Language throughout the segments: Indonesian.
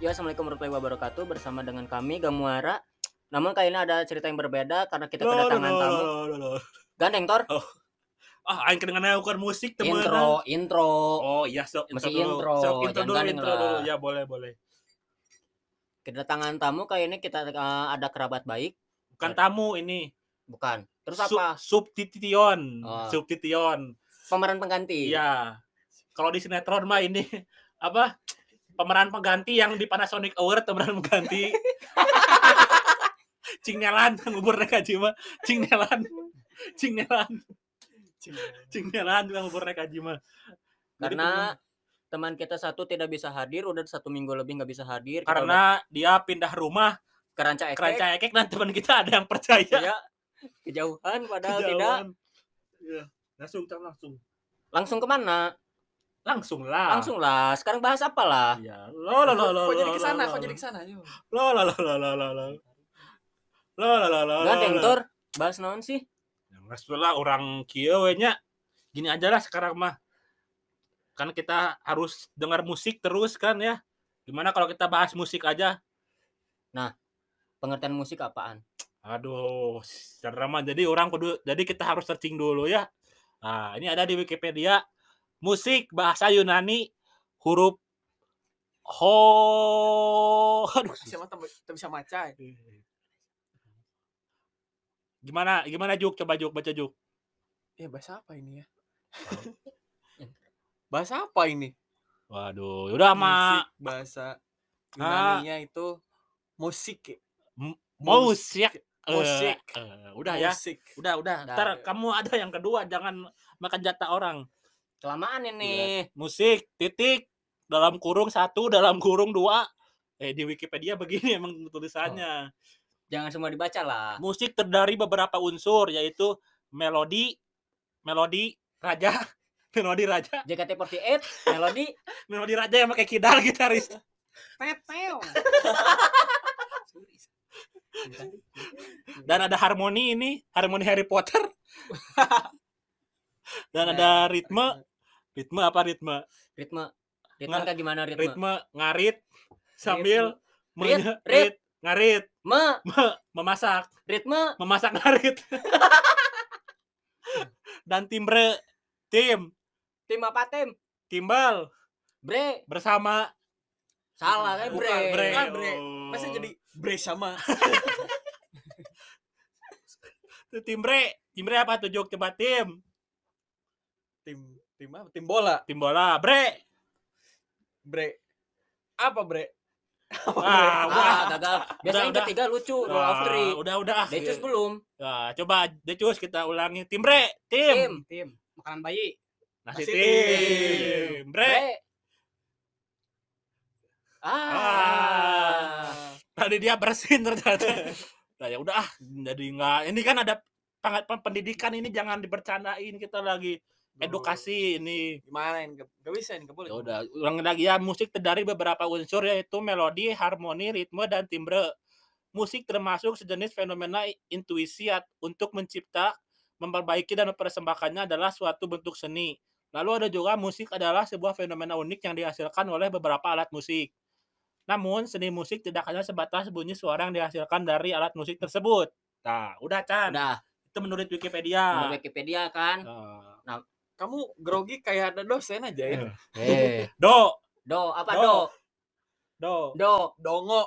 Ya, Assalamualaikum warahmatullahi wabarakatuh. Bersama dengan kami Gamuara. Namun kali ini ada cerita yang berbeda karena kita kedatangan tamu. loh, loh. Gandeng Tor. Ah, aing kedengaran bukan musik teman. Intro, intro. Oh iya, sok intro Masih dulu. intro, Sok intro dulu, intro dulu. Ya boleh, boleh. Kedatangan tamu kali ini kita eh, ada kerabat baik, Bukan tamu ini. bukan. Terus apa? Subtition. Oh. Subtition. Pemeran pengganti. Iya. Kalau di sinetron mah ini apa? Pemeran pengganti yang di Panasonic Award pemeran pengganti. Cing Nelan ngubur naik haji mah. Cing Nelan. Cing Nelan. Cing Nelan yang ngubur naik mah. Jadi Karena teman kita satu tidak bisa hadir, udah satu minggu lebih nggak bisa hadir. Kita udah karena dia pindah rumah ke Ranca Ekek. keranca ekek dan teman kita ada yang percaya Ya, kejauhan padahal tidak. Kejauhan. Iya. langsung Cang, langsung Langsung ke mana? Langsung lah. Langsung lah. Sekarang bahas apa lah? Ya Lo lo lo lo. Kok jadi ke sana? Kok jadi ke sana? Lo lo lo lo lo lo. Lo lo lo lo. lo lo Bahas naon sih? Yang lah orang kiewe nya. Gini aja lah sekarang mah. Kan kita harus dengar musik terus kan ya. Gimana kalau kita bahas musik aja? Nah, pengertian musik apaan? Aduh, secara jadi orang kudu jadi kita harus searching dulu ya. Nah, ini ada di Wikipedia musik bahasa Yunani huruf ho aduh Siapa bisa maca. gimana gimana Juk coba Juk baca Juk Eh bahasa apa ini ya? bahasa apa ini? waduh udah mah Musik bahasa Ah. Yunaninya itu musik. ya? musik Eh, Musik. eh, udah ya Musik. udah udah Udah. ntar kamu ada yang kedua jangan makan jatah orang Kelamaan ini. musik titik dalam kurung satu dalam kurung dua eh di Wikipedia begini emang tulisannya Jangan semua dibaca lah. musik terdiri beberapa unsur yaitu melodi, melodi raja, melodi raja, JKT48, melodi, melodi raja yang pakai kidal gitaris. Tetel. Dan ada harmoni ini, harmoni Harry Potter. Dan ada ritme, ritme apa ritme? ritme. Ritme Nggak, kayak gimana ritme? Ritme ngarit sambil Rit, ngarit, Me, me- memasak, ritme, memasak ngarit. Dan timbre, tim, tim apa tim? timbal Bre, bersama salah kan bre. Bukan, bre. Bukan, bre. Oh. Masa jadi bre sama Itu timbre, timbre apa tuh Jok? Coba tim, tim tim apa? Tim bola. tim bola, bre. Bre. Apa bre? Ah, udah, Ah, gagal. Biasanya udah. ketiga lucu, rule Wah, of three. udah, udah. ah. Decus belum. Nah, coba Decus kita ulangi. Timbre, tim. Tim, Tim. Makanan bayi. Nasi Nasi tim. Bre. bre. Ah. Ah. Tadi dia bersin ternyata. Nah, ya udah ah, jadi nggak. Ini kan ada pendidikan ini jangan dibercandain kita lagi edukasi ini. Gimana ini? Gak, bisa ini, gak boleh. Ya udah, ulang lagi ya. Musik terdiri beberapa unsur yaitu melodi, harmoni, ritme, dan timbre. Musik termasuk sejenis fenomena intuisi untuk mencipta, memperbaiki dan mempersembahkannya adalah suatu bentuk seni. Lalu ada juga musik adalah sebuah fenomena unik yang dihasilkan oleh beberapa alat musik. Namun, seni musik tidak hanya sebatas bunyi suara yang dihasilkan dari alat musik tersebut. Nah, udah Chan. Udah, Itu menurut Wikipedia. menurut Wikipedia kan. Nah, Kamu grogi kayak ada dosen aja ya. Eh, do, do apa Do. do? do. Do. Dongo.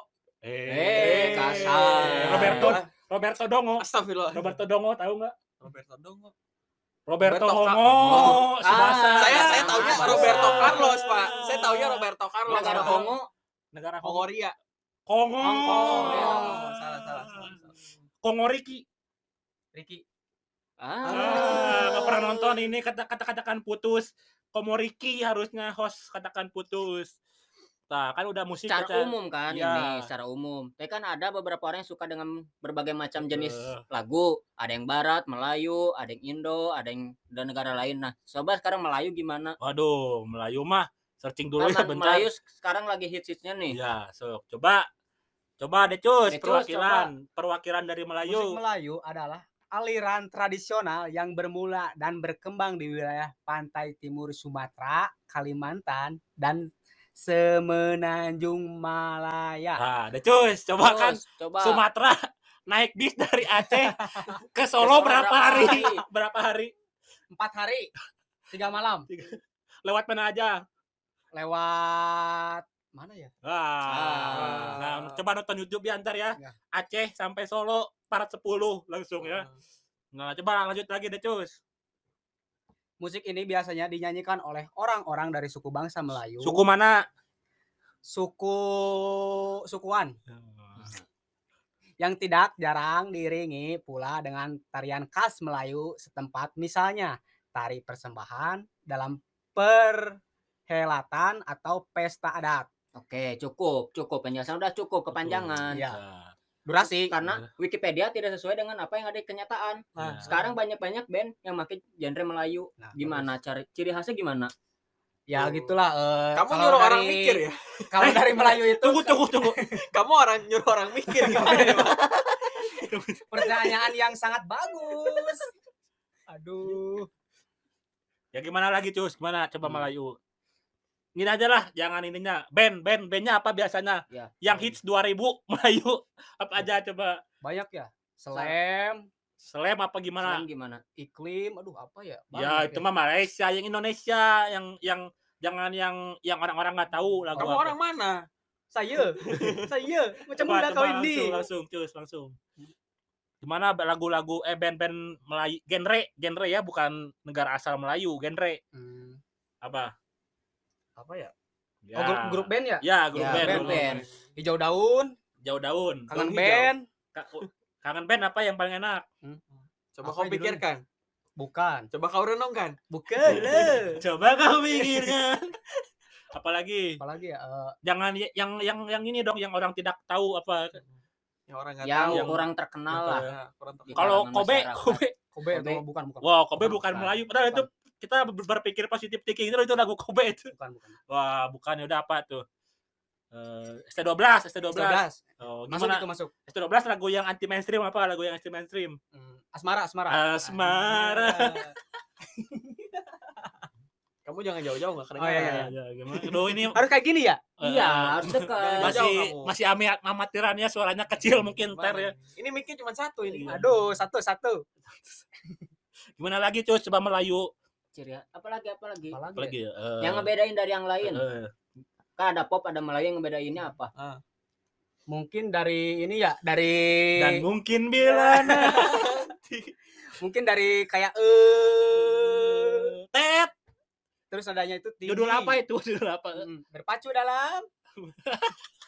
Eh, kasar. Roberto Roberto Dongo. Astagfirullah. Roberto Dongo tahu nggak? Roberto Dongo. Roberto Roberto Hongo, Oh. Subasa. Ah, saya saya taunya Bahasa. Roberto Carlos, Pak. Saya taunya Roberto Carlos. Negara Pak. Kongo. negara Hongo. Hongoria. Kongo. Kongo. ya. salah, salah, salah, salah. Kongo Riki. Ricky. Ah. Ah, pernah nonton ini kata kata katakan putus. Komo Riki harusnya host katakan putus. Nah, kan udah musik secara Chan. umum kan Iya. ini secara umum. Tapi kan ada beberapa orang yang suka dengan berbagai macam jenis Betul. lagu. Ada yang barat, Melayu, ada yang Indo, ada yang dari negara lain. Nah, coba sekarang Melayu gimana? Waduh, Melayu mah searching dulu Karena ya bentar. Melayu sekarang lagi hits-hitsnya nih. Ya, so, coba coba deh Cus, Decus, perwakilan perwakilan dari Musik Melayu. Melayu adalah aliran tradisional yang bermula dan berkembang di wilayah pantai timur Sumatera, Kalimantan, dan Semenanjung Malaya. Nah, ada cus, coba kan Terus, coba Sumatera naik bis dari Aceh ke Solo Solo berapa berapa hari? hari? berapa hari? Empat hari, tiga malam. Lewat mana aja? Lewat mana ya? Wah, Ah. nah, coba nonton YouTube ya ntar ya. Ya. Aceh sampai Solo parat 10 langsung ya. Nah, coba lanjut lagi deh, Cus. Musik ini biasanya dinyanyikan oleh orang-orang dari suku bangsa Melayu. Suku mana? suku sukuan yang tidak jarang diiringi pula dengan tarian khas Melayu setempat misalnya tari persembahan dalam perhelatan atau pesta adat. Oke, cukup, cukup penjelasan udah cukup kepanjangan. Iya. Durasi Karena Wikipedia tidak sesuai dengan apa yang ada di kenyataan. nah. Sekarang banyak-banyak band yang pakai genre Melayu. Nah, Gimana cari ciri khasnya gimana? ya Oh. gitulah eh, Kamu nyuruh orang dari- mikir ya? Kalau dari Melayu itu Tunggu, tunggu, tunggu. Kamu orang nyuruh orang mikir gimana Pak? pertanyaan yang sangat bagus. Aduh. Ya gimana lagi, Cus? Gimana coba Hmm. Melayu? Ini aja lah, jangan ininya. Band, band, bandnya apa biasanya? Ya. Yang hits 2000 Melayu apa aja coba? Banyak ya. Slam, Slam apa gimana? Slang gimana? iklim, aduh apa ya? Ya Banyak itu mah Malaysia, yang Indonesia, yang yang jangan yang yang orang-orang nggak tahu lagu Kamu orang mana? Saya, saya macam Coba, udah coba kau ini. langsung, langsung, cus, langsung. Gimana lagu-lagu eh band-band Melayu genre, genre ya bukan negara asal Melayu, genre Hmm, apa? Apa ya? Ya. Oh, grup, grup band ya? Ya, grup Ya, band. grup band. Hijau daun, Jauh daun. kangen hijau. band, Ka- Kangen band apa yang paling enak? Coba Apa kau pikirkan. bukan. Coba kau renungkan. Bukan. Coba kau pikirkan. Apalagi Apalagi ya? eh, jangan yang yang yang ini dong yang orang tidak tahu apa. Yang orang nggak Yang tahu. yang- kurang terkenal lah. Ya, Kalau Kobe. Kobe. Kobe, Kobe. itu bukan bukan. Wow, Kobe bukan bukan. Melayu. Padahal itu kita ber- berpikir positif thinking itu itu lagu Kobe itu. Bukan, bukan. Wah, bukan ya udah apa tuh? Eh, ST12, ST12. 12. Oh, Masuk gimana? itu masuk. ST12 lagu yang anti mainstream apa? Lagu yang anti mainstream? Hmm, Asmara, asmara. Asmara. Kamu jangan jauh-jauh nggak Oh, iya, iya. kedengaran. Ya, gimana? Aduh, ini Harus kayak gini ya? eh, Iya, harus dekat. Masih jauh masih ami amatiran ya suaranya kecil mungkin ntar ya. Ini mic-nya cuma satu ini. Iya. Aduh, satu satu. Gimana lagi cuy coba Melayu Ciri apalagi apalagi? Apalagi? apalagi ya? Eh, Yang ngebedain dari yang lain. eh, Kan ada pop, ada Melayu yang ngebedainnya apa? Mungkin dari ini ya, dari dan mungkin bila mungkin dari kayak eh tet terus adanya itu tinggi. judul apa itu judul apa Hmm, berpacu dalam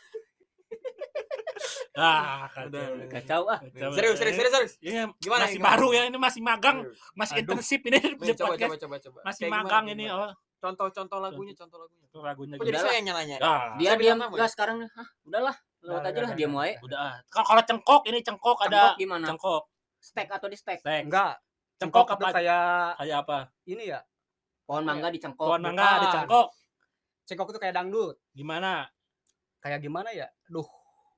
ah Udah, kacau udah. Kacau ah. Kacau. Serius, serius, serius, serius. ini Gimana, masih gimana? baru ya ini masih magang masih Aduh. intensif ini coba, coba, coba, coba. masih Kayak gimana, magang kayak ini gimana? oh Contoh-contoh lagunya, contoh lagunya. Itu lagunya Kok jadi gimana? saya yang nanya? Ah, Dia diam enggak ya? sekarang. Hah, udahlah. Lewat Udah, aja udah, lah udah, dia udah. udah ah. kalau kalau cengkok ini cengkok ada Cengkok gimana? cengkok Stek atau di stek? Enggak cengkok apa kayak kayak apa ini ya Pohon mangga di cengkok. pohon mangga bukan. ada cengkok cengkok itu kayak dangdut gimana kayak gimana ya duh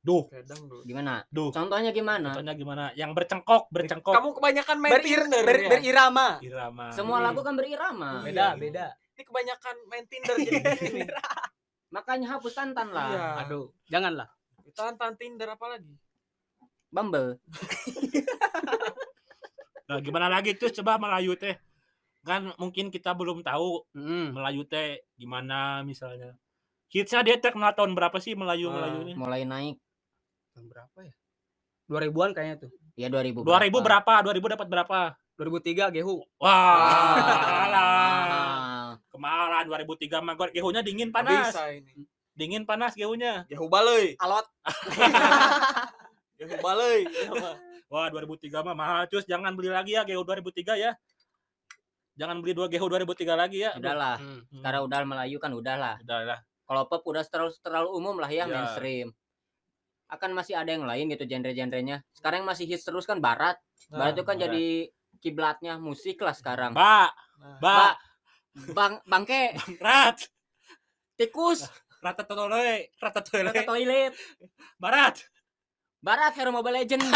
duh Kadang dulu. Gimana? duh Contohnya gimana? contohnya gimana yang bercengkok bercengkok Kamu kebanyakan main Berir, Tinder ber- ya? berirama irama Semua lagu kan berirama. Iya. beda beda Ini kebanyakan main Tinder jadi. Makanya hapus tantan lah. Iya. aduh janganlah Tantan Tinder apalagi? Bumble. Nah, gimana lagi tuh coba Melayu teh? Kan mungkin kita belum tahu Mm. Melayu teh gimana misalnya. Hitsnya dia terkenal tahun berapa sih Melayu Ah. Melayu ini? Mulai naik. Tahun berapa ya 2000-an kayaknya tuh Ya 2000. 2000 berapa? 2000 dapat berapa? 2003 Gehu Wah, alah. Ah. Kemarin 2003 mah gehunya dingin panas. Bisa ini. Dingin panas gehunya. Jahu balai. alot Jahu balai. Wah, 2003 mah mahal cus, jangan beli lagi ya gehu 2003 ya. Jangan beli dua gehu 2003 lagi ya. Udahlah. Hmm. Hmm, Karena udah Melayu kan udahlah. udah lah. Kalau pop udah terlalu terlalu umum lah ya, Ya. mainstream. Akan masih ada yang lain gitu genre-genrenya. Sekarang yang masih hits terus kan barat. barat itu kan barat. jadi kiblatnya musik lah sekarang. Mbak, Nah, Mbak, Bang bangke, rat, tikus, rata tolole, rata ke tolole, toilet. barat. Barat Hero Mobile Legend.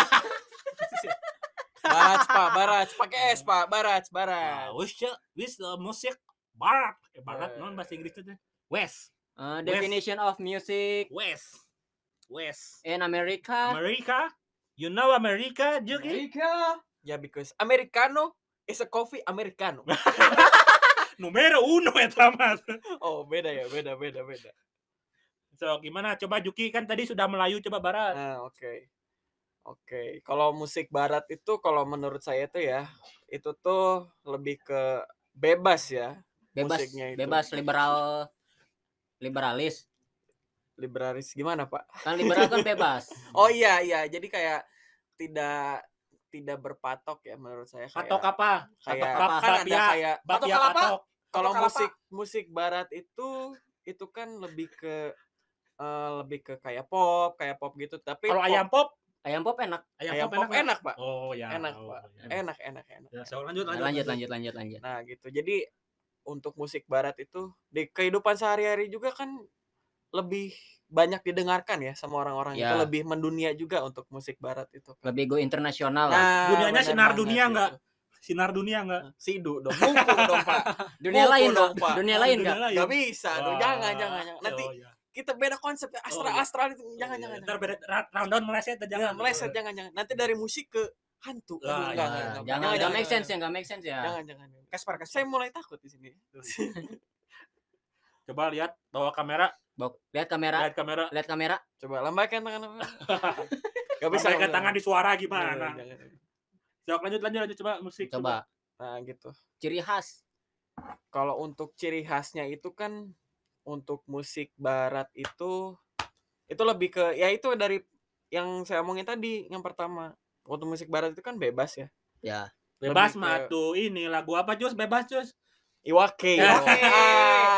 Barats, Pak, Barats. Pakai S, Pak. Barats, Ah, Barats. wis ya, wis uh, musik barat, eh, barat Eh. non bahasa Inggris itu West. Uh, definition of music West. West. in America. America? You know America, Juki? Ya because Americano is a coffee Americano. Numero uno eta mas. Oh, beda ya, beda beda beda. So, gimana? Coba Juki kan tadi sudah Melayu, coba Barat. Nah, oke. Oke, kalau musik barat itu kalau menurut saya tuh ya, itu tuh lebih ke bebas ya, bebas musiknya itu. bebas liberal liberalis. Liberalis gimana, Pak? Kan liberal kan bebas. Oh iya iya, jadi kayak tidak tidak berpatok ya menurut saya kayak Patok apa? kayak Patok apa? kan ada kayak Patok apa? kalau musik musik barat itu itu kan lebih ke eh, lebih ke kayak pop, kayak pop gitu. Tapi Kalau pop- ayam pop, Ayam pop enak. ayam, ayam pop, pop nggak? enak, Pak. Oh, ya. Enak, oh, Pak. ya. Enak, enak, enak. Ya, so, lanjut, lanjut, lanjut lanjut lanjut lanjut. Nah, gitu. Jadi untuk musik barat itu di kehidupan sehari-hari juga kan lebih banyak didengarkan ya sama orang-orang itu Ya. lebih mendunia juga untuk musik barat itu. Lebih go internasional lah. Nah, Dunianya benar sinar dunia gitu. nggak? Sinar dunia enggak? Sidu dong, dong Pak. Dunia lain dong, dong. Pak. Dunia lain enggak? Gak bisa, tuh. jangan, jangan, jangan. Nanti Oh, iya. kita beda konsep astral iya. astral itu jangan, Oh, jangan, iya. Ntar jangan. beda ra- rundown meleset Jangan jangan. meleset, jangan, jangan. Nanti dari musik ke hantu. Aduh, Ah, enggak, iya. enggak, enggak. Jangan enggak make sense ya, enggak make sense ya. Jangan, jangan. Kasper, Kasper. Saya mulai takut di sini. Coba lihat bawa kamera, Bok, lihat kamera, lihat kamera. lihat kamera. Coba lambaikan tangan. Gak bisa. Lambaikan nggak tangan di suara Jangan, gimana? jangan. Sok lanjut lanjut lanjut coba musik. Coba Nah, gitu. ciri khas. Kalau untuk ciri khasnya itu kan untuk musik barat itu itu lebih ke ya itu dari yang saya omongin tadi yang pertama. Untuk musik barat itu kan bebas ya. Ya. Bebas mah ke- tuh ini lagu apa Jus? Bebas Jus. Iwake. Iwake.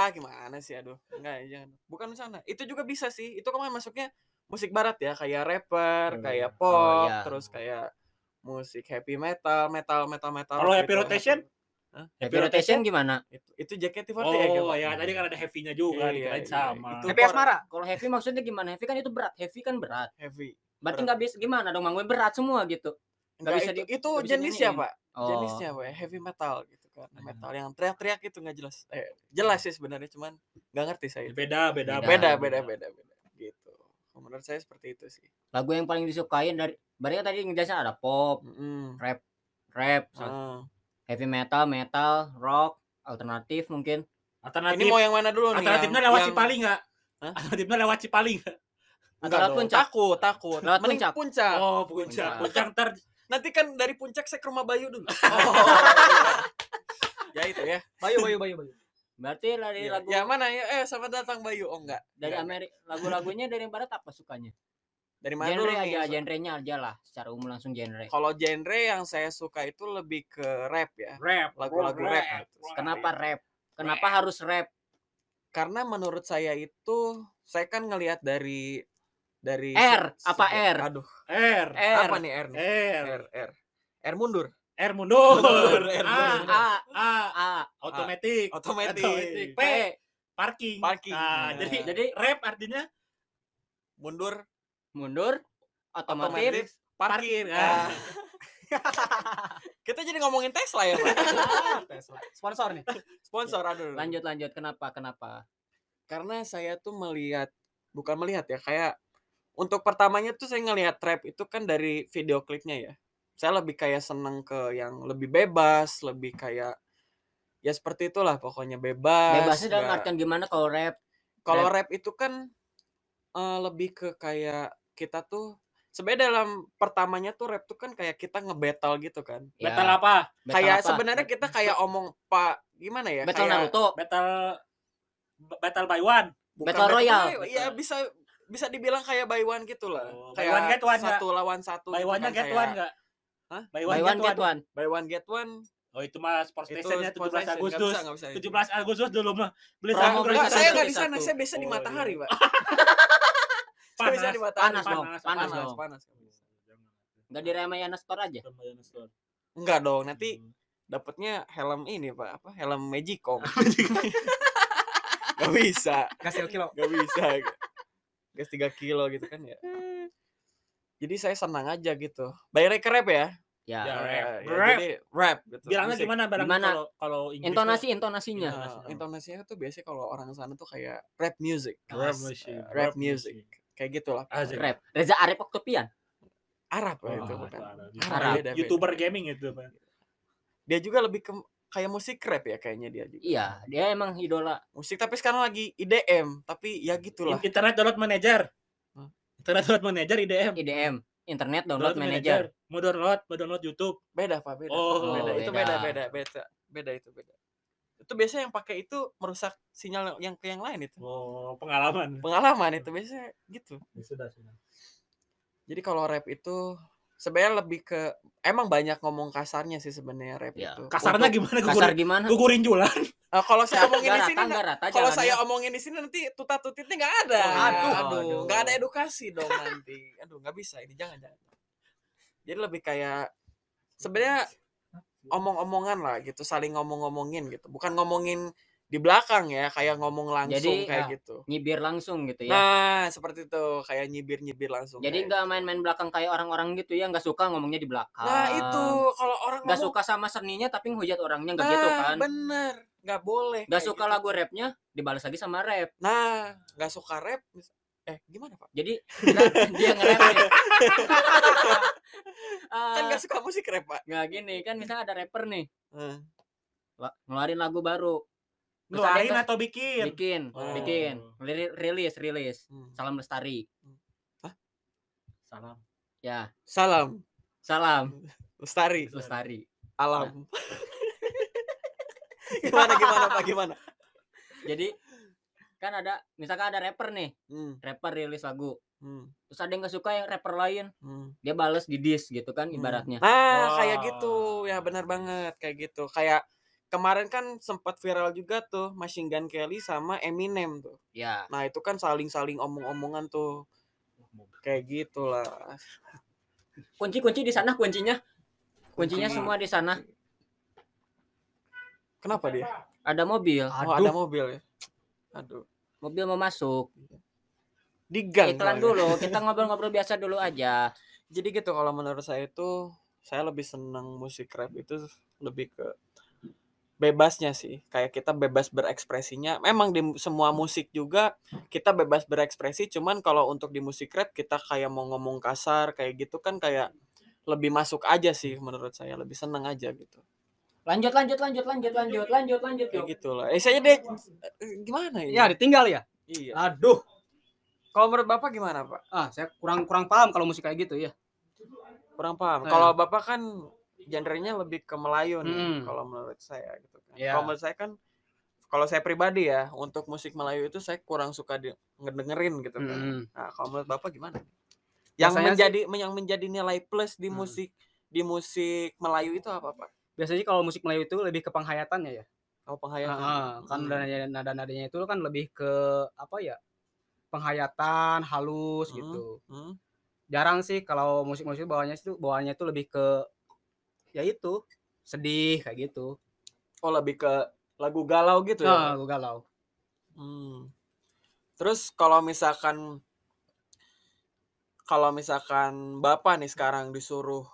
Ah, gimana sih aduh. Enggak, jangan. Bukan di sana. Itu juga bisa sih. Itu kan masuknya musik barat ya, kayak rapper, Oh, kayak iya. pop, Oh, iya. terus kayak musik heavy metal, metal, metal, metal. Kalau Happy gitu. Rotation? Happy rotation gimana? Itu, itu JKT48 Oh ya, ya, tadi kan ada heavy-nya juga, Iya, dikirain iya. sama. Itu Happy Asmara. Kalau heavy maksudnya gimana? Heavy kan itu berat. Heavy kan berat. Heavy. Berarti nggak bisa gimana dong manggung berat semua gitu. Enggak, bisa itu, di- itu nggak jenisnya. Pak. Oh. Jenisnya, Pak. ya, Heavy metal gitu kan. Hmm. Metal yang teriak-teriak itu nggak jelas. Eh, jelas sih sebenarnya, cuman nggak ngerti saya. itu. Beda, beda, Beda, beda, beda, beda. Gitu. Menurut saya seperti itu sih. Lagu yang paling disukain dari berarti tadi ngejelasin ada pop, Mm-mm. rap, Ah. heavy metal, metal, rock, alternatif mungkin. Alternatif. Ini mau yang mana dulu nih? Alternatifnya Yang- lewat yang- Cipali nggak? Hah? Alternatifnya lewat Cipali nggak? Enggak Lewat puncak. Takut, takut. Lewat Mending puncak. puncak. Oh, puncak. Puncak. Puncak ntar Nanti kan dari puncak saya ke rumah Bayu dulu. ya itu ya. Bayu, Bayu, Bayu, Bayu. Berarti dari Ya, lagu ya mana ya? Eh, selamat datang Bayu. Oh enggak. dari Enggak. Amerika lagu-lagunya dari barat apa sukanya? Dari mana dulu Genre nih? aja, genrenya aja lah, secara umum langsung genre. Kalau genre yang saya suka itu lebih ke rap ya. rap, Lagu-lagu rap. gitu. Kenapa rap? Kenapa harus rap? Karena menurut saya itu saya kan ngelihat dari dari R, apa R? Aduh, R, R. apa nih R nih? R, R R. R mundur. R mundur. Mundur, R A, mundur. A, A, A, otomatis. Otomatis. P, P, parking. Parking. Nah, Nah. jadi jadi rap artinya Mundur mundur, otomatis, otomatis parkir. parkir. Ah. Ah. Kita jadi ngomongin Tesla ya, Pak. Tesla. Sponsor nih. Sponsor aduh. lanjut lanjut. Kenapa? Kenapa? Karena saya tuh melihat bukan melihat ya, kayak untuk pertamanya tuh saya ngelihat rap itu kan dari video klipnya ya. Saya lebih kayak seneng ke yang lebih bebas, lebih kayak ya seperti itulah pokoknya bebas. Bebasnya dalam nggak- artian gimana kalau rap? Kalau rap itu kan eh, lebih ke kayak kita tuh sebenarnya dalam pertamanya tuh rap tuh kan kayak kita nge-battle gitu kan. Ya, Battle apa? battle kayak apa? sebenarnya kita kayak omong Pak gimana ya? battle kayak Naruto. Battle Battle by one. bukan Battle Royale. Iya bisa bisa dibilang kayak buy one gitu lah. Oh, buy kayak one get one satu lawan satu. By gitu one-nya kan, get kayak one enggak? Hah? By Buy one get one. Buy one get one. Oh, itu mah Sport Itu Station-nya sport 17 station, nggak Agustus. bisa. 17 Agustus dulu mah beli satu Enggak, gratis saya nggak di sana, saya biasa di Oh, matahari, iya. Pak. Saya bisa di matahari. Panas dong, panas panas, dong. panas. Enggak di Ramayana Store aja. Enggak dong, nanti Hmm. dapatnya helm ini, Pak. Apa? Helm Magicom. Gak bisa. Kasih kilo. Gak bisa. Gas 3 kilo gitu kan ya. Jadi saya senang aja gitu. Bayarnya ke rap ya. Ya. Ya, Eh, rap. ya, Rap. jadi rap gitu. Bilangnya musik. gimana barang Gimana? kalau kalau Inggris Intonasi tuh? intonasinya. Intonasi. intonasinya tuh biasanya kalau orang sana tuh kayak rap music. Rap music, eh, rap rap music. Kayak gitulah. Asik. Rap. Reza Arif Oktopian. Arab Oh, lah itu bukan. Arab. Arab. Beda. YouTuber gaming itu, Pak. Dia juga lebih ke kayak musik rap ya kayaknya dia juga. Iya, dia emang idola. Musik tapi sekarang lagi IDM, tapi ya gitulah. In- Internet download manager. Hah? Internet download manager IDM. IDM, Internet Download Manager. Mau download, mau download YouTube. Beda Pak, beda. Oh, beda. Itu beda. beda, beda, beda. Beda itu beda. Itu biasanya yang pakai itu merusak sinyal yang ke yang lain itu. Oh, pengalaman. Pengalaman itu biasanya gitu. Ya, sudah, sudah. Jadi kalau rap itu sebenarnya lebih ke emang banyak ngomong kasarnya sih sebenarnya rap Ya, itu. Kasarnya Untuk- gimana Kasar gugurin, gimana? gugurin jualan? Eh, kalau saya omongin di sini kalau saya omongin di sini nanti tuta tutitnya nggak ada. Oh, aduh, aduh. nggak ada edukasi dong nanti. Aduh, nggak bisa ini jangan jangan. Jadi lebih kayak sebenarnya omong-omongan lah gitu, saling ngomong-ngomongin gitu. Bukan ngomongin di belakang ya, kayak ngomong langsung Jadi, kayak ya, gitu. nyibir langsung gitu ya. Nah, seperti itu, kayak nyibir-nyibir langsung. Jadi nggak gitu. main-main belakang kayak orang-orang gitu ya, nggak suka ngomongnya di belakang. Nah, itu kalau orang Nggak ngomong- suka sama seninya tapi ngehujat orangnya nggak nah, gitu kan. Bener, nggak boleh. Nggak suka gitu. lagu rapnya dibalas lagi sama rap. Nah, nggak suka rap. Eh, gimana pak? Jadi kita- dia nge-rap nih. Kan Ah, nggak suka musik rap pak. nggak gini kan misalnya ada rapper nih Nah, la- ngeluarin lagu baru Terus ada yang atau bikin? bikin Oh. bikin Ri- rilis rilis hmm. salam lestari Salam. ya Salam, salam lestari, lestari alam. gimana gimana pak? Gimana? jadi kan ada misalkan ada rapper nih Hmm, rapper rilis lagu hmm, terus ada yang nggak suka yang rapper lain hmm. dia bales di diss gitu kan Hmm. ibaratnya Nah, kayak Wah. gitu. Ya benar banget kayak gitu. Kayak kemarin kan sempat viral juga tuh Machine Gun Kelly sama Eminem tuh. ya Nah, itu kan saling-saling omong-omongan tuh. Kayak gitulah. kunci-kunci di sana kuncinya kuncinya Kunci. semua di sana Kenapa dia? ada mobil Oh, ada mobil ya. Aduh. mobil mau masuk Di gang. iklan dulu kita ngobrol-ngobrol biasa dulu aja Jadi gitu kalau menurut saya itu saya lebih senang musik rap itu lebih ke bebasnya sih. Kayak kita bebas berekspresinya. Memang di semua musik juga kita bebas berekspresi, cuman kalau untuk di musik rap kita kayak mau ngomong kasar kayak gitu kan kayak lebih masuk aja sih menurut saya, lebih seneng aja gitu. lanjut lanjut lanjut lanjut lanjut lanjut lanjut Kayak yuk. gitu lah. Eh saya deh eh, gimana ini? Ya ditinggal ya. Iya. Aduh. Kalau menurut Bapak gimana, Pak? Ah, saya kurang kurang paham kalau musik kayak gitu ya. Kurang paham. Eh. Kalau Bapak kan genrenya lebih ke Melayu nih Mm. kalau menurut saya gitu kan. Iya. Kalau menurut saya kan kalau saya pribadi ya untuk musik Melayu itu saya kurang suka di, ngedengerin gitu kan. Mm. Nah, kalau menurut Bapak gimana? Yang Biasanya menjadi yang menjadi nilai plus di Hmm. musik di musik Melayu itu apa, Pak? Biasanya kalau musik Melayu itu lebih ke penghayatannya ya. Oh, penghayatan. Heeh, kan Hmm. nada- nada-nadanya itu kan lebih ke apa ya? Penghayatan halus Hmm. gitu. Hmm. Jarang sih kalau musik-musik bawahnya itu bawaannya itu lebih ke ya itu sedih kayak gitu. Oh, lebih ke lagu galau gitu ya. Nah, gue galau. Hmm. Terus kalau misalkan kalau misalkan Bapak nih sekarang disuruh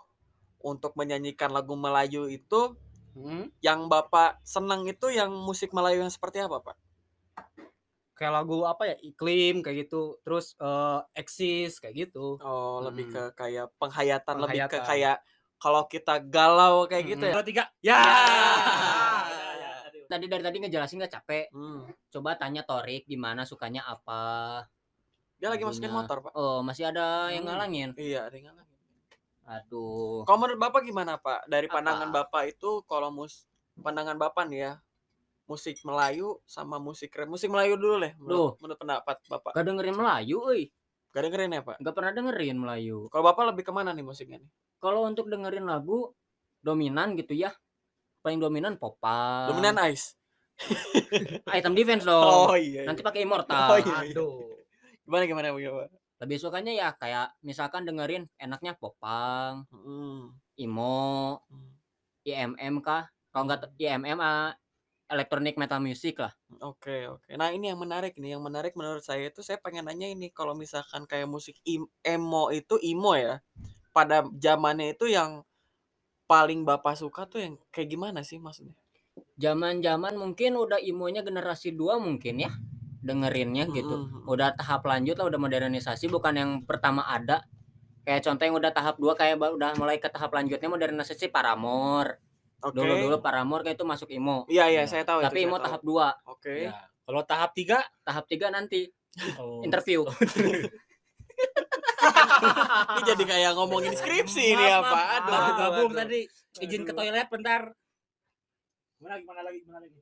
untuk menyanyikan lagu Melayu itu Hmm. yang Bapak senang itu yang musik Melayu yang seperti apa, Pak? Kayak lagu apa ya? Iklim kayak gitu. Terus eh eksis kayak gitu. Oh, lebih Hmm. ke kayak penghayatan, lebih ke Penghayatan. kayak kalau kita galau kayak gitu ya. Dua tiga. Ya. tadi dari tadi ngejelasin nggak capek Hmm. coba tanya Torik gimana sukanya apa Dia lagi masukin lagunya. motor, Pak. oh masih ada yang Hmm. ngalangin Iya, ada yang ngalangin. aduh Kalau menurut Bapak gimana, Pak? Dari Apa? pandangan Bapak itu kalau mus pandangan Bapak nih ya, musik Melayu sama musik rap. Musik Melayu dulu deh, menurut, menurut pendapat Bapak. gak dengerin Melayu euy Gak dengerin ya, Pak? gak pernah dengerin Melayu Kalau Bapak lebih ke mana nih musiknya nih? Kalau untuk dengerin lagu dominan gitu ya paling dominan popang Dominan Ice. item defense dong iya. nanti pakai immortal Oh, iya. Aduh. Gimana gimana gimana? lebih sukanya ya kayak misalkan dengerin enaknya popang Hmm. imo hmm. IMM kah kalau nggak IMM ah, electronic metal music lah Oke oke. Nah ini yang menarik nih, yang menarik menurut saya itu saya pengen nanya ini kalau misalkan kayak musik im- emo itu emo ya, pada zamannya itu yang paling bapak suka tuh yang kayak gimana sih maksudnya? Zaman-zaman mungkin udah imonya generasi 2 mungkin ya dengerinnya gitu. Mm-mm. Udah tahap lanjut lah udah modernisasi bukan yang pertama ada. Kayak contoh yang udah tahap 2 kayak udah mulai ke tahap lanjutnya modernisasi Paramore. Oke. Dulu-dulu Paramore kayak itu masuk imo. Iya iya Iya. saya tahu Tapi itu. imo tahu. tahap 2. Oke. Ya. Kalau tahap tiga Tahap 3 nanti oh, interview. Ini jadi kayak ngomongin skripsi ini apa? Aduh, Baru gabung tadi izin ke toilet bentar. Gimana gimana lagi gimana lagi?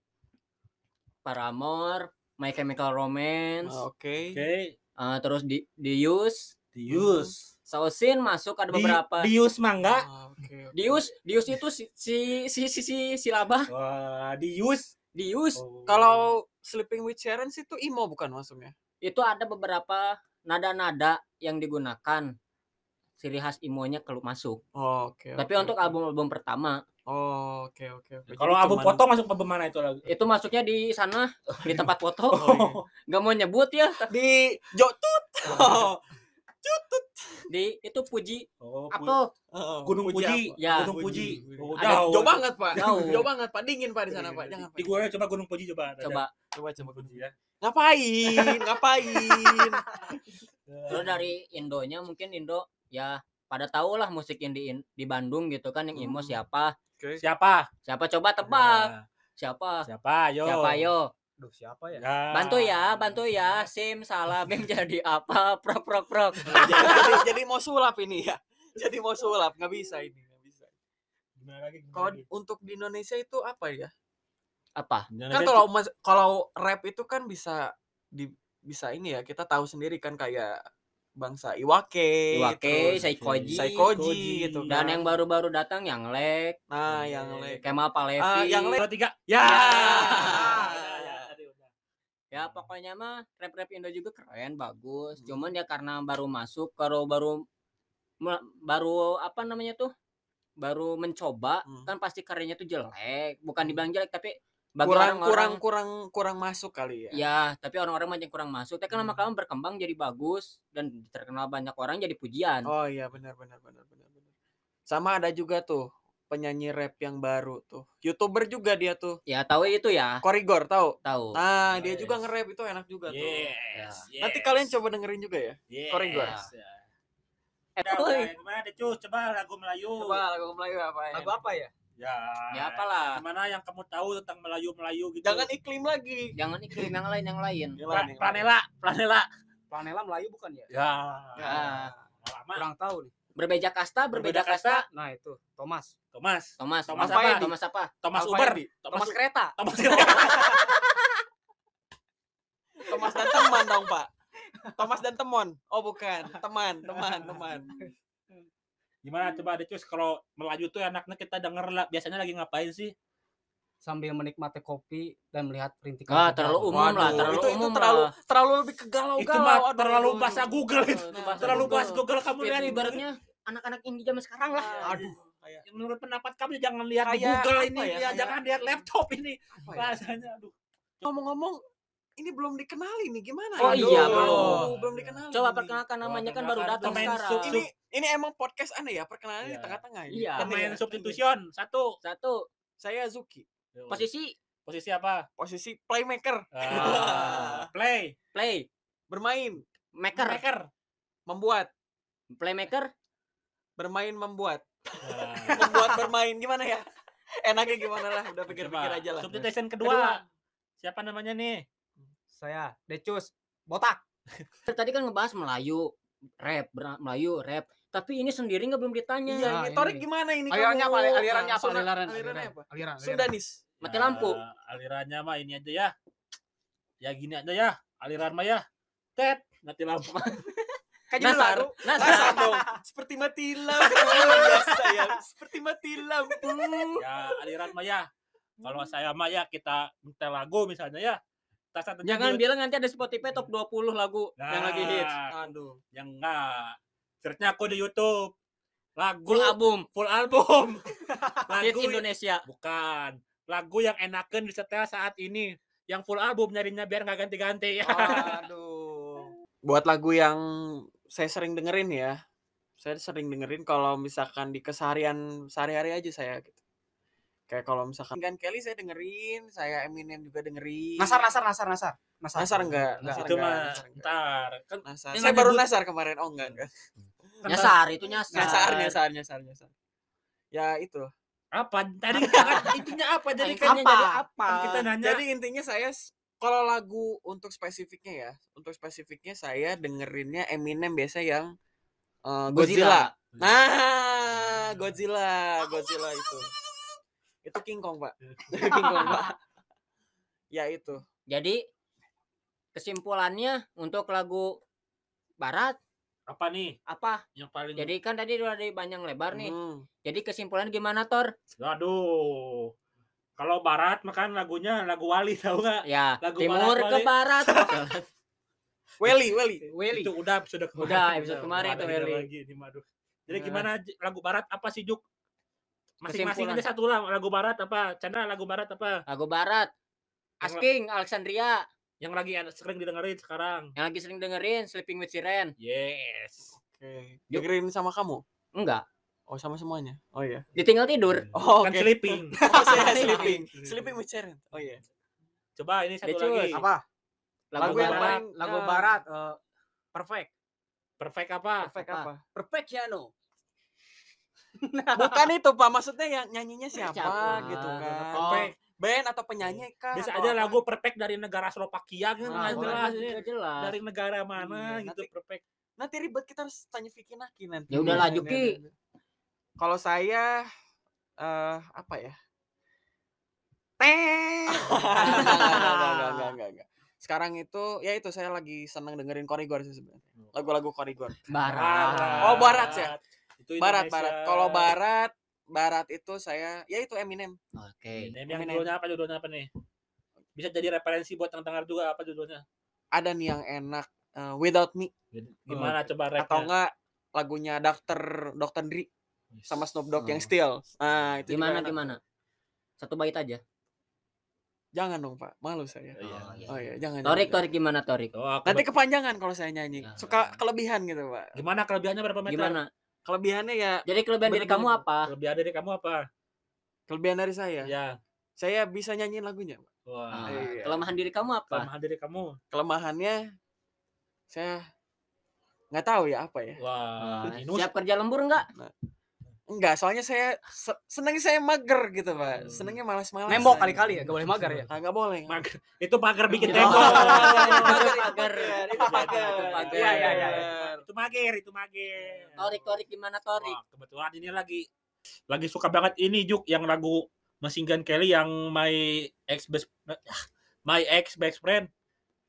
Paramore, My Chemical Romance, Oke. Oke, eh, terus di Dius, Dius. Sausin masuk ada Di, beberapa. Dius mangga. Ah, Oke. oke. Dius, Dius itu si si si si, si, si Laba. Wah, Dius. Dius Oh. Kalau Sleeping with Sharon sih itu emo bukan maksudnya? itu ada beberapa nada-nada yang digunakan ciri khas imonya kalau masuk. Oh, oke. Tapi oke, untuk album-album pertama Oh, oke oke oke. kalau Jadi album cuman- foto masuk ke mana itu lagu? itu masuknya di sana di tempat foto. Oh, iya. Gak mau nyebut ya di Jotut. Oh, di itu puji Oh, Pu- apa? oh, Gunung Puji. apa? Ya. Gunung Puji. Puji. Oh, Ada jauh. Jauh banget, Pak. Jauh. Jauh banget, Pak. Dingin, Pak di sana, Pak. Jangan, Pak. Di gue coba Gunung Puji coba. Coba Coba coba. Gunung Puji ya. Ngapain? Ngapain? Terus dari Indonya mungkin Indo ya pada tahu lah musik yang di di Bandung gitu kan yang imo Hmm. siapa? Oke. Siapa? Siapa coba tebak? Ya. Siapa? Siapa? Yo. Siapa yo? Duh, siapa ya? Ya. Bantu ya, bantu ya. Sim salam yang jadi apa? Prok prok prok. jadi, jadi, jadi mau sulap ini ya. Jadi mau sulap, nggak bisa ini, nggak bisa. Gimana lagi? Gimana Kalau untuk di Indonesia itu apa ya? Apa? Gimana Kan kalau mas- kalau rap itu kan bisa di bisa ini ya, kita tahu sendiri kan kayak bangsa Iwake, Iwake, terus Saikoji, Saikoji gitu dan kan. yang baru-baru datang yang Lek, Nah, yang lek. Kemal Palevi. Ah, yang Lek. Tiga. Ya. Ya. Ya. Ya pokoknya mah rap-rap Indo juga keren, bagus. Hmm. Cuman ya karena baru masuk, kalau baru baru apa namanya tuh? Baru mencoba, Hmm. kan pasti karyanya tuh jelek. Bukan dibilang jelek, tapi bagi kurang orang-orang kurang kurang kurang masuk kali ya. Ya, tapi orang-orang yang kurang masuk. Tapi kan Hmm. lama-lama berkembang jadi bagus dan terkenal banyak orang jadi pujian. Oh iya benar benar benar benar benar. Sama ada juga tuh penyanyi rap yang baru tuh. YouTuber juga dia tuh. Ya tahu itu ya, Korigor tahu. tahu. Nah, dia Yes. juga nge-rap itu enak juga tuh. Yes. yes. Nanti kalian coba dengerin juga ya. Yes. Korigor. Ya. Eh, woi. udah. Gimana deh, Cus? Coba lagu Melayu. lagu Melayu apa Lagu apa ya? Ya. Ya apalah. Gimana yang kamu tahu tentang Melayu-Melayu gitu? Jangan iklim lagi. Jangan iklim yang lain yang lain. Yang Pra- lain, yang Planela, Planela. Planela Melayu bukan ya? Ya. Ya. Lama. Kurang tahu nih. Berbeda kasta, berbeda, Berbeda kasta. kasta. Nah, itu Thomas. Thomas. Thomas, Thomas apa? apa? Thomas apa? Thomas Alfa Uber. Edi. Thomas, kereta. Thomas Thomas dan teman dong, Pak. Thomas dan temon. Oh, bukan. Teman, teman, teman. Gimana coba deh Cus kalau Melayu tuh enaknya kita denger lah biasanya lagi ngapain sih? Sambil menikmati kopi dan melihat perintikan. Ah, terlalu umum lah, Waduh, terlalu itu, itu umum terlalu lah. terlalu lebih ke galau-galau. Itu mah terlalu bahasa. Google itu. Nah, bahasa Terlalu Google. bahas Google kamu lihat ibaratnya anak-anak indie zaman sekarang lah. Aduh, kayak Menurut pendapat kamu jangan lihat di Kayak Google apa ini ya, ya, jangan lihat laptop ini. apa ya? Bahasanya aduh. Ngomong-ngomong, ini belum dikenali nih gimana? Oh ya? iya, Aduh, belum. belum dikenali. Coba nih. perkenalkan namanya kan baru datang sekarang. Ini ini emang podcast aneh ya, perkenalannya di Iya. tengah-tengah ini. Iya. Pemain ya? substitution satu. Satu, Saya Zuki, posisi Posisi apa? posisi playmaker, Ah, play. play, bermain, maker, Maker. membuat, playmaker, bermain membuat, Ah, membuat bermain gimana ya? Enaknya gimana lah, udah pikir-pikir aja lah. Substitution Kedua. kedua. Siapa namanya nih? Saya Decus botak. Tadi kan ngebahas Melayu, rap, Melayu, rap. Tapi ini sendiri nggak belum ditanya. Iya, Nah, ini ini Torik gimana ini? Alirannya kamu? apa? Alirannya apa? Sunda- Aliran, alirannya aliran. apa? Aliran, aliran. Sundanis. Mati lampu. Ya, alirannya mah ini aja ya. Ya gini aja ya. Aliran mah ya. Tet, mati lampu. Judul Nasar, lagu. nasar. Nasar dong. Seperti mati lampu. Ya. Seperti mati lampu. ya, aliran mah ya. Kalau saya mah ya kita minta lagu misalnya ya. Tas satunya Jangan di- bilang nanti ada Spotify top 20 lagu yang lagi hits. Nah, Aduh. Yang enggak. Searchnya aku di YouTube. Lagu Full album, full album. hits lagu Indonesia. bukan. Lagu yang enakan disetel saat ini. Yang full album nyarinya biar nggak ganti-ganti ya. Aduh. Buat lagu yang saya sering dengerin ya. Saya sering dengerin kalau misalkan di keseharian sehari-hari aja saya gitu. Kayak kalau misalkan kan Kelly saya dengerin, saya Eminem juga dengerin. Nasar, nasar, nasar, nasar. Nasar, Nasar enggak? Enggak. Nasar itu enggak, mah nasar enggak. ntar kan Nasar. Saya baru nyebut- nasar kemarin. Oh enggak enggak. kan Nyasar itu nyasar. Nyasar, nyasar, nyasar, nyasar. Ya itu. apa tadi kan intinya apa jadi kan Intinya jadi apa? kan kita nanya Jadi intinya saya kalau lagu untuk spesifiknya ya, untuk spesifiknya saya dengerinnya Eminem biasa yang eh, Godzilla. Nah, Godzilla, Godzilla itu. Itu King Kong, Pak. King Kong, Pak. Ya itu. Jadi kesimpulannya untuk lagu barat apa nih apa? yang paling Jadi kan tadi udah dari panjang lebar nih. Hmm. Jadi kesimpulan gimana Tor? aduh kalau barat makan lagunya lagu wali tahu nggak Ya, Lagu timur barat ke barat. Welly, Welly. Willy. itu udah episode kemarin Udah, episode kemarin itu, ada Welly. lagi ini jadi Nah. gimana lagu barat apa sih Juk masing-masing aja satu lah lagu barat apa Chandra lagu barat apa lagu barat. Asking Alexandria yang lagi ada- sering didengerin sekarang yang lagi sering dengerin Sleeping with Siren. yes Oke. Yuk. Dengerin sama kamu? Enggak, Oh, sama semuanya. Oh iya. ditinggal tidur. Oh, kan oke. sleeping Oh, saya sleeping. Sleeping with Sharon. Oh iya. coba ini satu Decus. lagi Apa? Lagu, Lagu yang barat. paling- Lagu barat eh, perfect. perfect apa Perfect Apa? apa? Perfect piano. Bukan itu, Pak. Maksudnya yang nyanyinya siapa, Siapa? gitu kan. Perfect. Band atau penyanyi kah? bisa aja apa? lagu perfect dari negara Slovakia kan Nah, jelas jelas. dari negara mana Iya, gitu nanti- perfect Nanti ribet kita harus tanya Vicky Naki nanti. Ya udahlah, Iya, Juki. Kalau saya eh apa ya? Teh. Enggak, enggak, enggak, enggak, enggak, enggak. Sekarang itu ya itu saya lagi seneng dengerin Korigor sih sebenarnya. Lagu-lagu Korigor. Barat. Oh, barat ya? itu Barat, barat. Kalau barat, barat itu saya ya itu Eminem. Oke. Yang Eminem. judulnya apa judulnya apa nih bisa jadi referensi buat yang dengar juga apa judulnya Ada nih yang enak eh, Without Me gimana coba rapnya atau enggak lagunya Dr. Dr. Sama Snoop Dogg yang Oh. Still. Nah, itu Gimana gimana? Satu bait aja. Jangan dong, Pak. Malu saya. Oh, iya. Oh, iya. Oh iya, jangan. Torik, jangan. Torik gimana Torik? Oh, aku Nanti kepanjangan kalau saya nyanyi. Ya. Suka kelebihan gitu, Pak. gimana kelebihannya berapa meter Gimana? Kelebihannya ya Jadi kelebihan diri kamu apa? kelebihan dari kamu apa kelebihan dari saya. ya Saya bisa nyanyiin lagunya, Pak. wah Ah, Iya. Kelemahan diri kamu apa? kelemahan dari kamu Kelemahannya saya nggak tahu ya apa ya. wah Ah, minus Siap kerja lembur enggak? Enggak, soalnya saya se senengnya saya mager gitu, Hmm. Pak. Senengnya malas-malas. Nembok kali-kali ya, gak boleh magar ya. Ah, nggak boleh. Mager. itu pagar bikin Oh, tembok Pagar, pagar. itu pagar. Itu pagar. Iya, iya, iya. itu mager itu mager Torik, Torik gimana Torik? Wah, kebetulan ini lagi lagi suka banget ini Juk yang lagu Machine Gun Kelly yang my ex best my ex best friend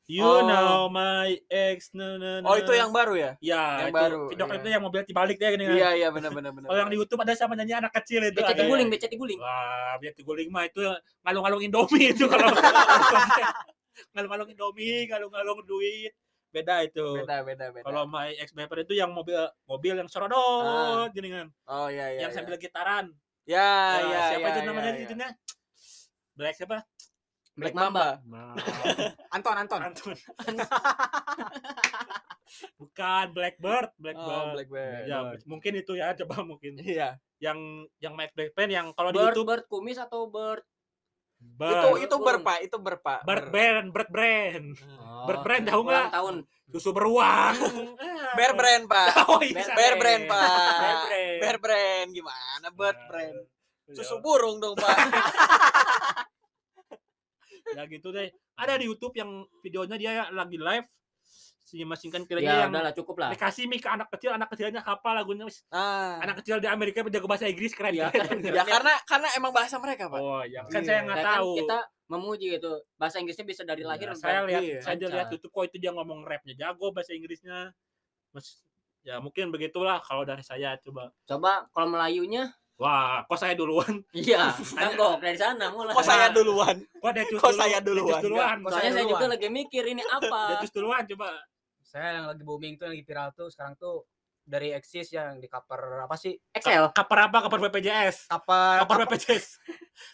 you Oh. know my ex no no no Oh, itu yang baru ya? ya yang itu baru, video klipnya yang mobil dibalik dia gini kan. Iya, iya, benar benar benar. kalau yang di YouTube ada sama nyanyi anak kecil itu Becet guling, becet guling. wah biar guling mah itu ngalung-ngalung Indomie itu kalau ngalung-ngalung Indomie ngalung-ngalung duit beda itu beda beda beda. kalau my ex friend itu yang mobil mobil yang serodot gini kan Oh iya iya. yang iya. sambil gitaran Ya, Ya, ya, siapa ya, itu ya, namanya ya. itunya? Black siapa? Black Mamba. Anton, Anton. Anton. Bukan Blackbird, Blackbird. Oh, Blackbird. Ya, mungkin itu ya, coba mungkin. Iya. Yang yang Mike Blackband yang kalau di YouTube bird kumis atau bird? Bird. Itu itu berpa, itu berpa. Bird Brand, Bird Brand. Oh, Bird brand tahu nggak? tahun. Susu beruang. Bear brand, Pak. Oh, iya. Bear brand, Pak. Bear brand. Bear brand gimana? Bird brand. Ya. Susu burung dong, Pak. Ya gitu deh. Ada di YouTube yang videonya dia lagi live si masingkan Ya kiranya yang udahlah cukup lah. dikasih mic ke anak kecil, anak kecilnya hafal lagunya. Wis, Nah, Anak kecil di Amerika jago bahasa Inggris keren Iya, keren. ya karena karena emang bahasa mereka, Pak. Oh iya, kan Iya. saya nggak Saya kan tahu. kita memuji gitu. Bahasa Inggrisnya bisa dari lahir. Ya, saya lihat Iya. saya lihat YouTube kok itu dia ngomong rapnya jago bahasa Inggrisnya. Mas, ya mungkin begitulah kalau dari saya coba. Coba kalau Melayunya, Wah, kok saya duluan? iya, tanggok dari sana mulai. Kok saya duluan? Kok Detus Kok saya duluan? Detus duluan. Kok Soalnya saya saya juga duluan? lagi mikir ini apa. Detus duluan coba. Saya yang lagi booming tuh yang lagi viral tuh sekarang tuh dari Exis yang di cover apa sih? Excel. Kaper apa? Kaper BPJS. Cover Kaper BPJS.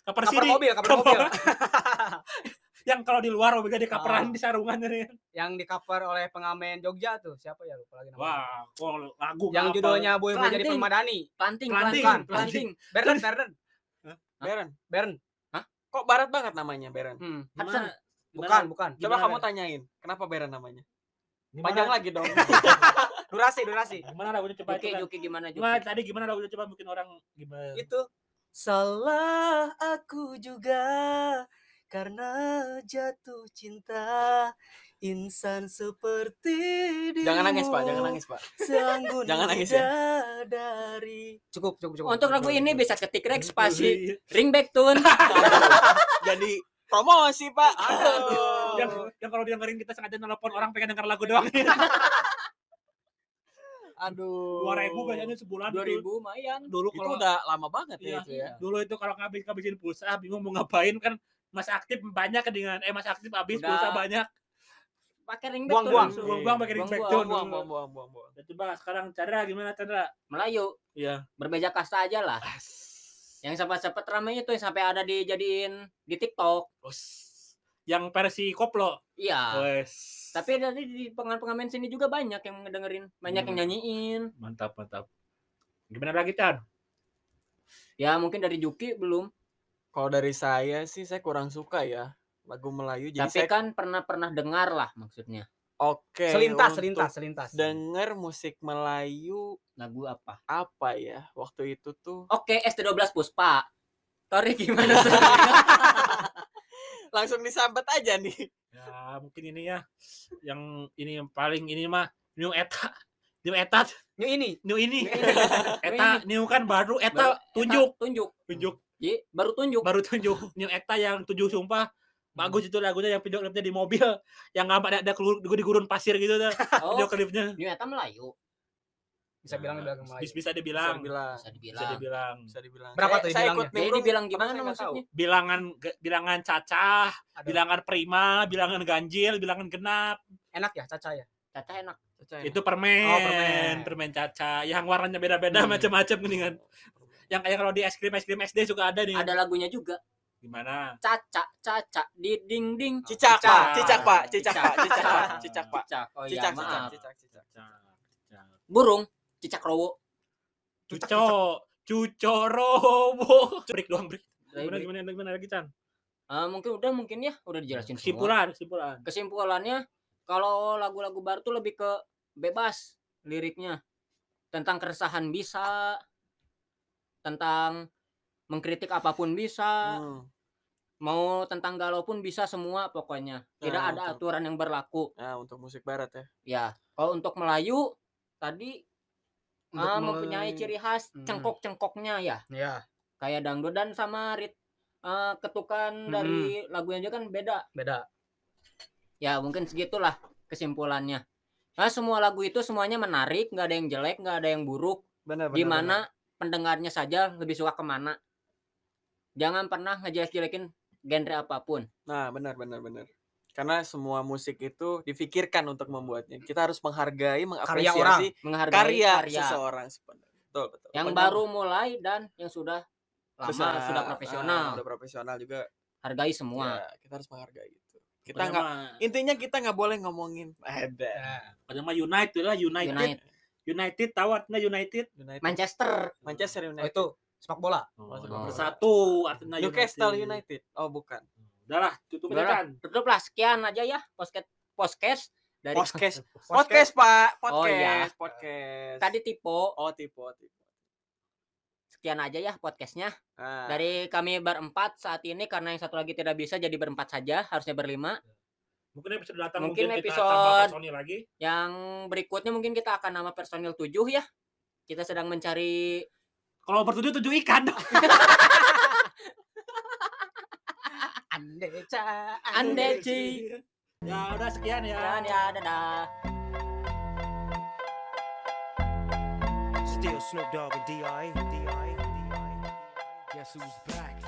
Kaper cover sini. mobil, cover mobil. yang kalau di luar Omega di Ah. kaperan di sarungan ini. yang di cover oleh pengamen Jogja tuh siapa ya lupa lagi namanya Wah, kok lagu yang ngapal. judulnya Boy mau jadi permadani Planting, Planting, planting. Berden Berden Beren. Bern Kok barat banget namanya Beren? hmm. Hudson. Bukan bukan Coba Gimana, kamu tanyain, kenapa Beren namanya? Gimana? Panjang lagi dong. durasi durasi Gimana lagunya coba Juki. Juki gimana Juki? Gimana tadi gimana lagunya coba mungkin orang gimana? itu salah aku juga karena jatuh cinta insan seperti dirimu jangan nangis, Pak. Jangan nangis, Pak. seanggun Jangan nangis ya. dari cukup cukup cukup Untuk lagu ini bisa ketik rek spasi ring back tune. Jadi promosi, Pak. Aduh. yang, yang kalau dengerin kita sengaja nelpon orang pengen denger lagu doang. Aduh. Dua ribu biasanya sebulan. 2000 dulu. lumayan. Dulu Itu kalau udah lama banget Iya. ya itu ya. dulu itu kalau ngabis ngabisin pulsa bingung mau ngapain kan masih aktif banyak dengan eh masih aktif habis Udah. pulsa banyak Pakai ring back Buang, tune buang. buang-buang pakai ring back Buang-buang. tune Buang, dulu. buang, buang, buang, buang. Ya, coba sekarang Chandra gimana Chandra Melayu iya berbeda kasta aja lah. Yang sempat-sempat ramai itu yang sampai ada dijadiin di TikTok. Us. yang versi koplo Iya. wes Tapi dari di pengamen-pengamen sini juga banyak yang ngedengerin, banyak yang Hmm. nyanyiin. mantap mantap gimana lagi Chan Ya mungkin dari Juki belum. Kalau dari saya sih saya kurang suka ya lagu Melayu. Jadi Tapi saya kan pernah pernah dengar lah maksudnya. oke. selintas selintas selintas Denger musik Melayu Lagu apa? apa ya? Waktu itu tuh Oke, ST12 Puspa. Tori gimana langsung disambet aja nih. ya mungkin ini ya yang ini yang paling ini mah new eta new eta New ini new ini New ini. eta new kan baru Baru- eta tunjuk Eta, tunjuk. tunjuk Jadi baru tunjuk. baru tunjuk new eta yang tujuh sumpah bagus itu lagunya yang video klipnya di mobil yang nggak ada ada kelur- di gurun pasir gitu dah Oh, video klipnya New Eta Melayu. bisa bilang Nah, bilang bis- Melayu bisa Bisa dibilang dibilang. Bisa bisa dibilang. dibilang Bisa dibilang. Berapa Saya- tuh saya ikut? Jadi dibilang karena gimana saya tahu. maksudnya? bilangan bilangan cacah Aduh, bilangan prima bilangan ganjil bilangan genap enak ya caca ya Caca enak. Caca itu permen Oh, permen. permen caca yang warnanya beda-beda Hmm. macam-macam mendingan yang kayak kalau di es krim es krim SD suka ada nih Ada lagunya juga. gimana Caca, caca di ding ding. Cicak, Cicak. Pak. Cicak, Pak. Cicak, Pak. Cicak, Pak. Cicak. Cicak, Pak. Cicak. Oh iya, Cicak, cicak, maaf. cicak, cicak. Cacak. Burung, cicak rowo. cuco cuco robo break doang break gimana gimana gimana lagi Chan Eh, mungkin udah mungkin ya, udah dijelasin semua. kesimpulan kesimpulan Kesimpulannya kalau lagu-lagu baru tuh lebih ke bebas liriknya. Tentang keresahan bisa, tentang mengkritik apa pun bisa, Hmm. mau tentang galau pun bisa semua pokoknya. Tidak Nah, ada betul. aturan yang berlaku. Nah, untuk musik barat ya. Ya, kalau untuk Melayu tadi Untuk ah, mempunyai ciri khas Hmm. cengkok-cengkoknya ya. ya Kayak dangdut dan sama rit eh, ketukan dari lagunya aja kan beda. beda Ya, mungkin segitulah kesimpulannya. Nah, semua lagu itu semuanya menarik, nggak ada yang jelek, nggak ada yang buruk. Benar, benar. Gimana pendengarnya saja lebih suka ke mana. Jangan pernah ngejelek-jelekin genre apa pun. Nah, benar benar benar. Karena semua musik itu difikirkan untuk membuatnya. Kita harus menghargai, orang. mengapresiasi Menghargai karya, karya, seseorang sebenarnya. Betul, betul. yang Pokoknya baru mulai dan yang sudah lama, besar, sudah ah, profesional. udah profesional juga. Hargai semua. Ya, kita harus menghargai itu. Kita nggak intinya kita nggak boleh ngomongin ada pokoknya mah United lah United United. United tahu artinya United? United. Manchester. Manchester oh United itu sepak bola? Oh, Oh. bersatu artinya Newcastle United. Oh bukan. Udah lah tutup aja Udahlah, kan Tutup lah sekian aja ya podcast podcast dari podcast. Podcast pak. Podcast Oh, iya. podcast tadi tipe oh tipe tipe sekian aja ya podcastnya. Nah, dari kami berempat saat ini karena yang satu lagi tidak bisa jadi berempat saja harusnya berlima mungkin episode datang Mungkin mungkin, kita episode- tambah personil lagi yang berikutnya mungkin kita akan nama personil 7 ya kita sedang mencari kalau bertujuh tujuh ikan Andeca Andeci ya udah sekian ya dan ya dadah Still Snoop Dogg and D.I. D.I. D.I. Guess who's back?